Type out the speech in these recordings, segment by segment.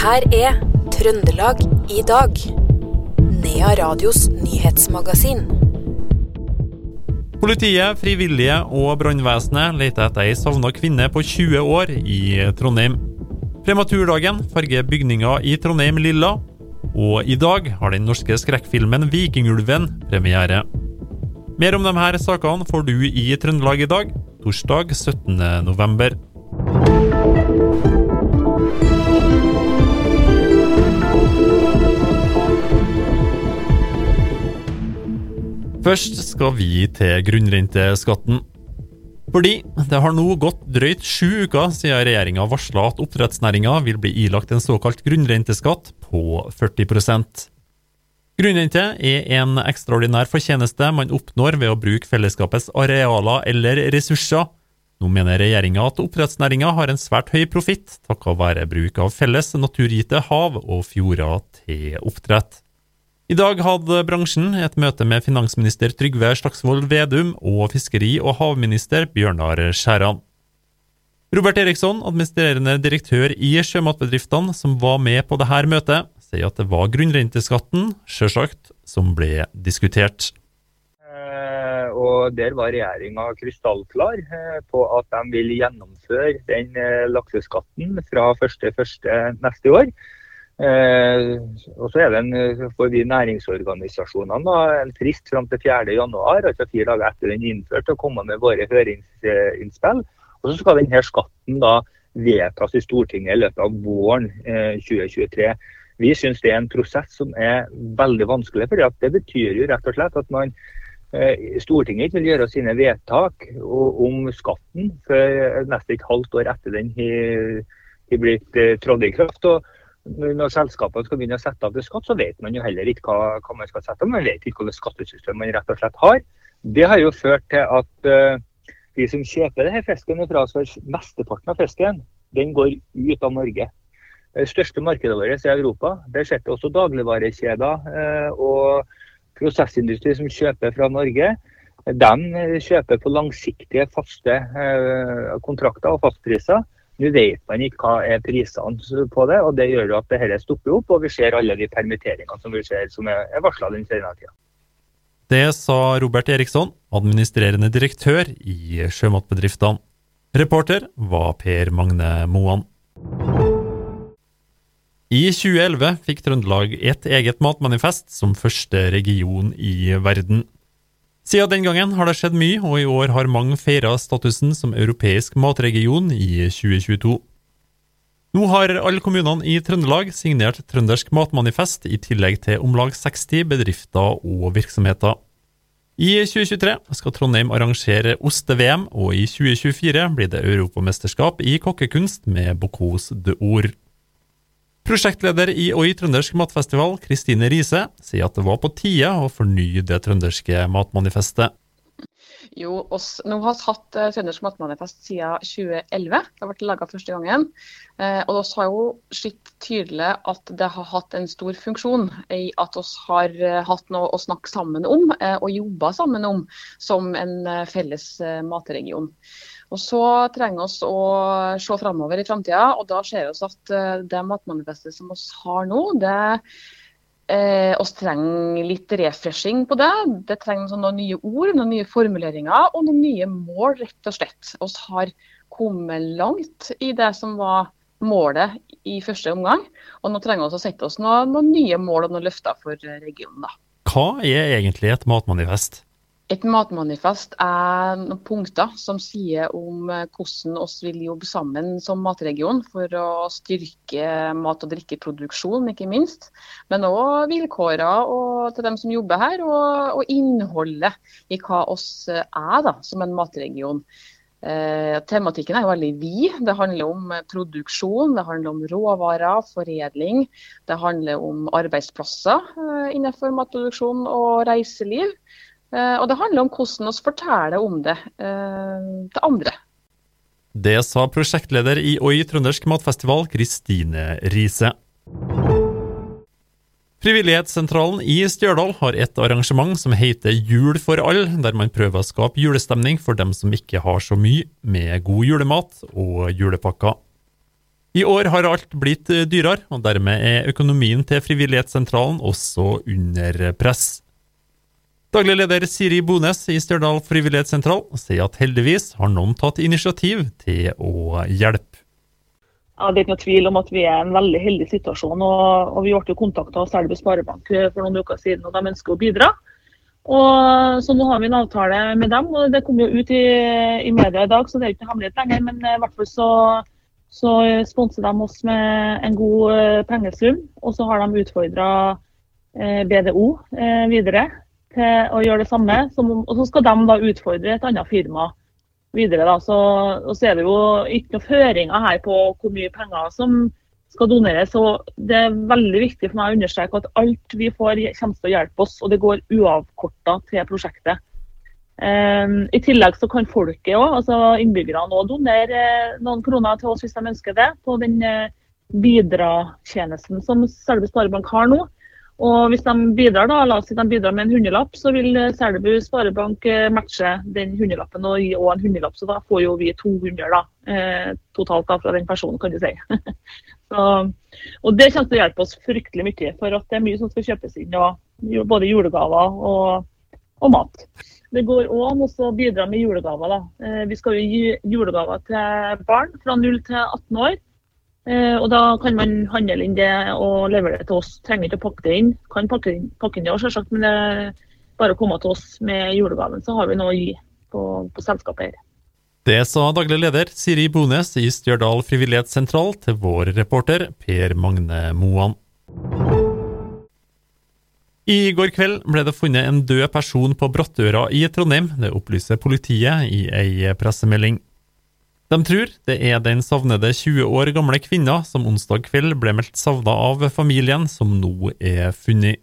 her er Trøndelag i dag. Nea Radios nyhetsmagasin. Politiet, frivillige og brannvesenet leter etter ei savna kvinne på 20 år i Trondheim. Prematurdagen farger bygninga i Trondheim lilla, og i dag har den norske skrekkfilmen 'Vikingulven' premiere. Mer om disse sakene får du i Trøndelag i dag, torsdag 17. november. Først skal vi til grunnrenteskatten. Fordi det har nå gått drøyt sju uker siden regjeringa varsla at oppdrettsnæringa vil bli ilagt en såkalt grunnrenteskatt på 40% Grunnrente er en ekstraordinær fortjeneste man oppnår ved å bruke fellesskapets arealer eller ressurser. Nå mener regjeringa at oppdrettsnæringa har en svært høy profitt takket være bruk av felles naturgitte hav og fjorder til oppdrett. I dag hadde bransjen et møte med finansminister Trygve Slagsvold Vedum og fiskeri- og havminister Bjørnar Skjæran. Robert Eriksson, administrerende direktør i Sjømatbedriftene, som var med på dette møtet, sier at det var grunnrenteskatten, sjølsagt, som ble diskutert. Eh, og Der var regjeringa krystallklar eh, på at de vil gjennomføre den eh, lakseskatten fra 1.1. neste år. Eh, og så er det en, for de næringsorganisasjonene da, en frist fram til 4.1, altså fire dager etter den er innført, å komme med våre høringsinnspill. Og så skal denne skatten da vedtas i Stortinget i løpet av våren eh, 2023. Vi syns det er en prosess som er veldig vanskelig. for Det betyr jo rett og slett at man eh, Stortinget ikke vil gjøre sine vedtak om skatten før nesten et halvt år etter den har blitt eh, trådt i kraft. og når selskapene skal begynne å sette av til skatt, så vet man jo heller ikke hva, hva man skal sette av. Man vet ikke hvilket skattesystem man rett og slett har. Det har jo ført til at uh, de som kjøper denne fisken fra oss, mesteparten av fisken, den går ut av Norge. Det største markedet vårt er Europa. Der sitter også dagligvarekjeder uh, og prosessindustri som kjøper fra Norge. De kjøper på langsiktige, faste uh, kontrakter og fastpriser. Nå vet man ikke hva er prisene på det, og det gjør at dette stopper opp. Og vi ser alle de permitteringene som, vi ser, som er varsla den senere tida. Det sa Robert Eriksson, administrerende direktør i Sjømatbedriftene. Reporter var Per Magne Moan. I 2011 fikk Trøndelag et eget matmanifest som første region i verden. Siden den gangen har det skjedd mye, og i år har mange feira statusen som europeisk matregion i 2022. Nå har alle kommunene i Trøndelag signert Trøndersk matmanifest, i tillegg til om lag 60 bedrifter og virksomheter. I 2023 skal Trondheim arrangere oste-VM, og i 2024 blir det europamesterskap i kokkekunst med Bocuse de Ord. Prosjektleder i Oi trøndersk matfestival, Kristine Riise, sier at det var på tide å fornye det trønderske matmanifestet. Jo, oss, nå har vi hatt uh, Trøndersk matmanifest siden 2011. Det har vært laga første gangen. Uh, og vi har jo sett tydelig at det har hatt en stor funksjon i at vi har uh, hatt noe å snakke sammen om og jobbe sammen om som en felles matregion. Og Så trenger vi å se framover i framtida, og da ser vi at det matmanifestet som vi har nå, det eh, oss trenger litt refreshing på det. Det trenger noen nye ord, noen nye formuleringer og noen nye mål, rett og slett. Vi har kommet langt i det som var målet i første omgang. Og nå trenger vi å sette oss noen, noen nye mål og noen løfter for regionen. Da. Hva er egentlig et matmanifest? Et matmanifest er noen punkter som sier om eh, hvordan vi vil jobbe sammen som matregion for å styrke mat- og drikkeproduksjon, ikke minst. Men òg vilkårene til dem som jobber her, og, og innholdet i hva oss er da, som en matregion. Eh, tematikken er jo veldig vid. Det handler om produksjon, det handler om råvarer, foredling. Det handler om arbeidsplasser eh, innenfor matproduksjon og reiseliv. Eh, og det handler om hvordan vi forteller om det eh, til andre. Det sa prosjektleder i Oi trøndersk matfestival, Kristine Riise. Frivillighetssentralen i Stjørdal har et arrangement som heter Jul for all, der man prøver å skape julestemning for dem som ikke har så mye med god julemat og julepakker. I år har alt blitt dyrere, og dermed er økonomien til Frivillighetssentralen også under press. Daglig leder Siri Bones i Stjørdal frivillighetssentral sier at heldigvis har noen tatt initiativ til å hjelpe. Ja, det er ikke noe tvil om at vi er i en veldig heldig situasjon. og, og Vi ble kontakta av Selbu Sparebank for noen uker siden, og de ønsker å bidra. Og, så nå har vi en avtale med dem. og Det kom jo ut i, i media i dag, så det er ikke noe hemmelighet lenger. Men i hvert fall så, så sponser de oss med en god eh, pengesum. Og så har de utfordra eh, BDO eh, videre til å gjøre det samme. Som, og så skal de da utfordre et annet firma videre. Da. Så, og så er det jo ikke noen føringer her på hvor mye penger som skal doneres. Så det er veldig viktig for meg å understreke at alt vi får kommer til å hjelpe oss, og det går uavkorta til prosjektet. Um, I tillegg så kan folket òg, altså innbyggerne òg, donere noen kroner til oss hvis de ønsker det, på den uh, som Selbu Sparebank har nå. Og hvis de bidrar, da, la oss si de bidrar med en hundrelapp, så vil eh, Selbu Sparebank eh, matche den hundrelappen og gi en hundrelapp. Så da får jo vi 200 da, eh, totalt da, fra den personen, kan du si. så, og det kommer til å hjelpe oss fryktelig mye, for at det er mye som skal kjøpes inn. Og, både julegaver og, og mat. Det går òg an å bidra med julegaver. da. Vi skal jo gi julegaver til barn fra 0 til 18 år. Eh, og Da kan man handle inn det og levere det til oss. Trenger ikke å pakke det inn. Kan pakke, pakke inn det også, selvsagt, men det er bare å komme til oss med julegaven, så har vi noe å gi på, på selskapet her. Det sa daglig leder Siri Bones i Stjørdal frivillighetssentral til vår reporter Per Magne Moan. I går kveld ble det funnet en død person på Brattøra i Trondheim. Det opplyser politiet i ei pressemelding. De tror det er den savnede 20 år gamle kvinna som onsdag kveld ble meldt savna av familien, som nå er funnet.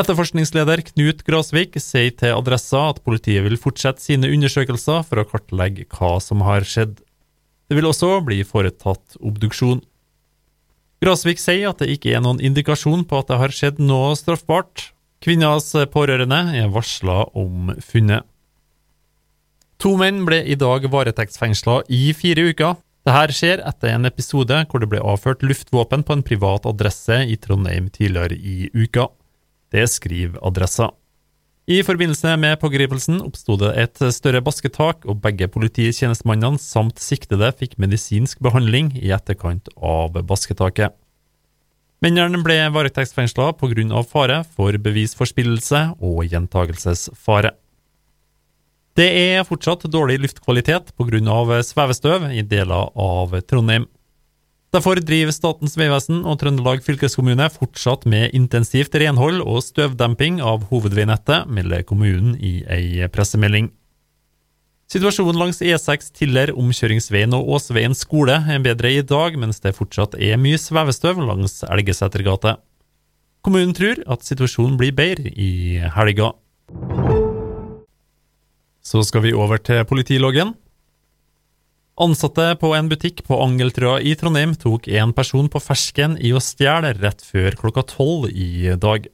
Etterforskningsleder Knut Grasvik sier til Adressa at politiet vil fortsette sine undersøkelser for å kartlegge hva som har skjedd. Det vil også bli foretatt obduksjon. Grasvik sier at det ikke er noen indikasjon på at det har skjedd noe straffbart. Kvinnas pårørende er varsla om funnet. To menn ble i dag varetektsfengsla i fire uker. Dette skjer etter en episode hvor det ble avført luftvåpen på en privat adresse i Trondheim tidligere i uka. Det skriver adressa. I forbindelse med pågripelsen oppsto det et større basketak, og begge polititjenestemannene samt siktede fikk medisinsk behandling i etterkant av basketaket. Mennene ble varetektsfengsla pga. fare for bevisforspillelse og gjentagelsesfare. Det er fortsatt dårlig luftkvalitet pga. svevestøv i deler av Trondheim. Derfor driver Statens vegvesen og Trøndelag fylkeskommune fortsatt med intensivt renhold og støvdemping av hovedveinettet, melder kommunen i ei pressemelding. Situasjonen langs E6 Tiller, omkjøringsveien og Åsveien skole er bedre i dag, mens det fortsatt er mye svevestøv langs Elgesetergata. Kommunen tror at situasjonen blir bedre i helga. Så skal vi over til politiloggen. Ansatte på en butikk på Angeltrøa i Trondheim tok en person på fersken i å stjele rett før klokka tolv i dag.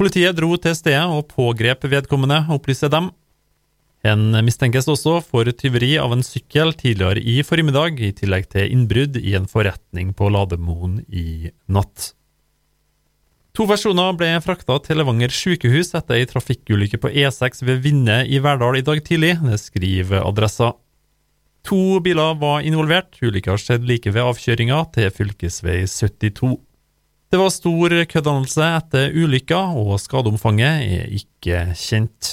Politiet dro til stedet og pågrep vedkommende, opplyser dem. En mistenkes også for tyveri av en sykkel tidligere i formiddag, i tillegg til innbrudd i en forretning på Lademoen i natt. To personer ble frakta til Levanger sykehus etter ei trafikkulykke på E6 ved Vinne i Verdal i dag tidlig, det skriver Adressa. To biler var involvert, ulykka skjedde like ved avkjøringa til fylkesvei 72. Det var stor kødannelse etter ulykka, og skadeomfanget er ikke kjent.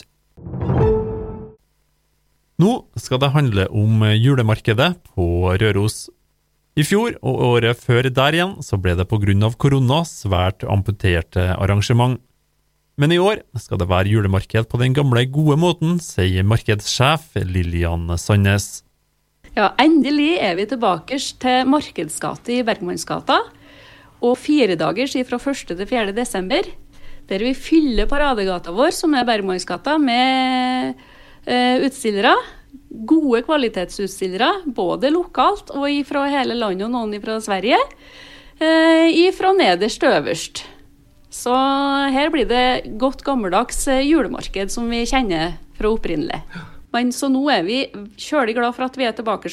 Nå skal det handle om julemarkedet på Røros. I fjor og året før der igjen så ble det pga. korona svært amputerte arrangement. Men i år skal det være julemarked på den gamle, gode måten, sier markedssjef Lillian Sandnes. Ja, endelig er vi tilbake til Markedsgate i Bergmannsgata. Og firedagers fra 1. til 4. desember, der vi fyller paradegata vår, som er Bergmannsgata, med eh, utstillere gode kvalitetsutstillere, både lokalt og fra hele landet og noen fra Sverige. Eh, fra nederst til øverst. Så her blir det godt gammeldags eh, julemarked som vi kjenner fra opprinnelig. Men så nå er vi kjølig glad for at vi er tilbake.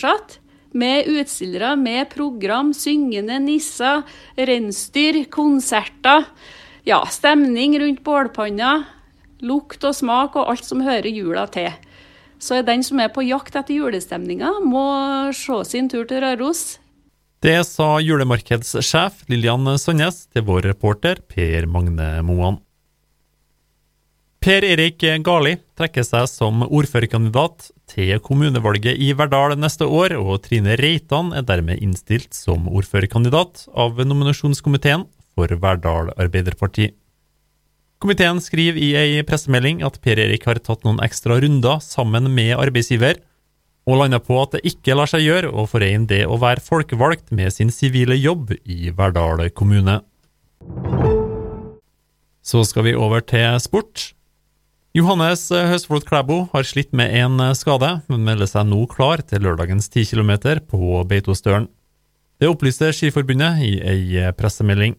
Med utstillere, med program, syngende nisser, reinsdyr, konserter. Ja, stemning rundt bålpanna. Lukt og smak og alt som hører jula til. Så den som er på jakt etter julestemninga, må se sin tur til Røros. Det sa julemarkedssjef Lillian Sandnes til vår reporter Per Magne Moan. Per Erik Gali trekker seg som ordførerkandidat til kommunevalget i Verdal neste år, og Trine Reitan er dermed innstilt som ordførerkandidat av nominasjonskomiteen for Verdal Arbeiderparti. Komiteen skriver i ei pressemelding at Per Erik har tatt noen ekstra runder sammen med arbeidsgiver, og landa på at det ikke lar seg gjøre å forene det å være folkevalgt med sin sivile jobb i Verdal kommune. Så skal vi over til sport. Johannes Høsflot Klæbo har slitt med en skade, men melder seg nå klar til lørdagens 10 km på Beitostølen. Det opplyste Skiforbundet i ei pressemelding.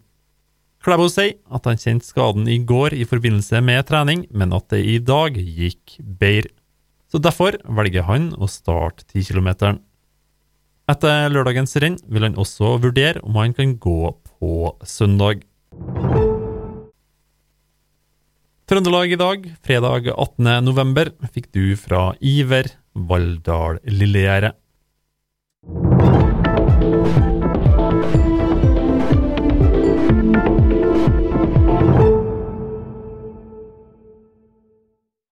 Klæbo sier at han kjente skaden i går i forbindelse med trening, men at det i dag gikk bedre. Så derfor velger han å starte 10 km. Etter lørdagens renn vil han også vurdere om han kan gå på søndag. Trøndelag i dag, fredag 18. november, fikk du fra Iver Valldal Lillegjerdet.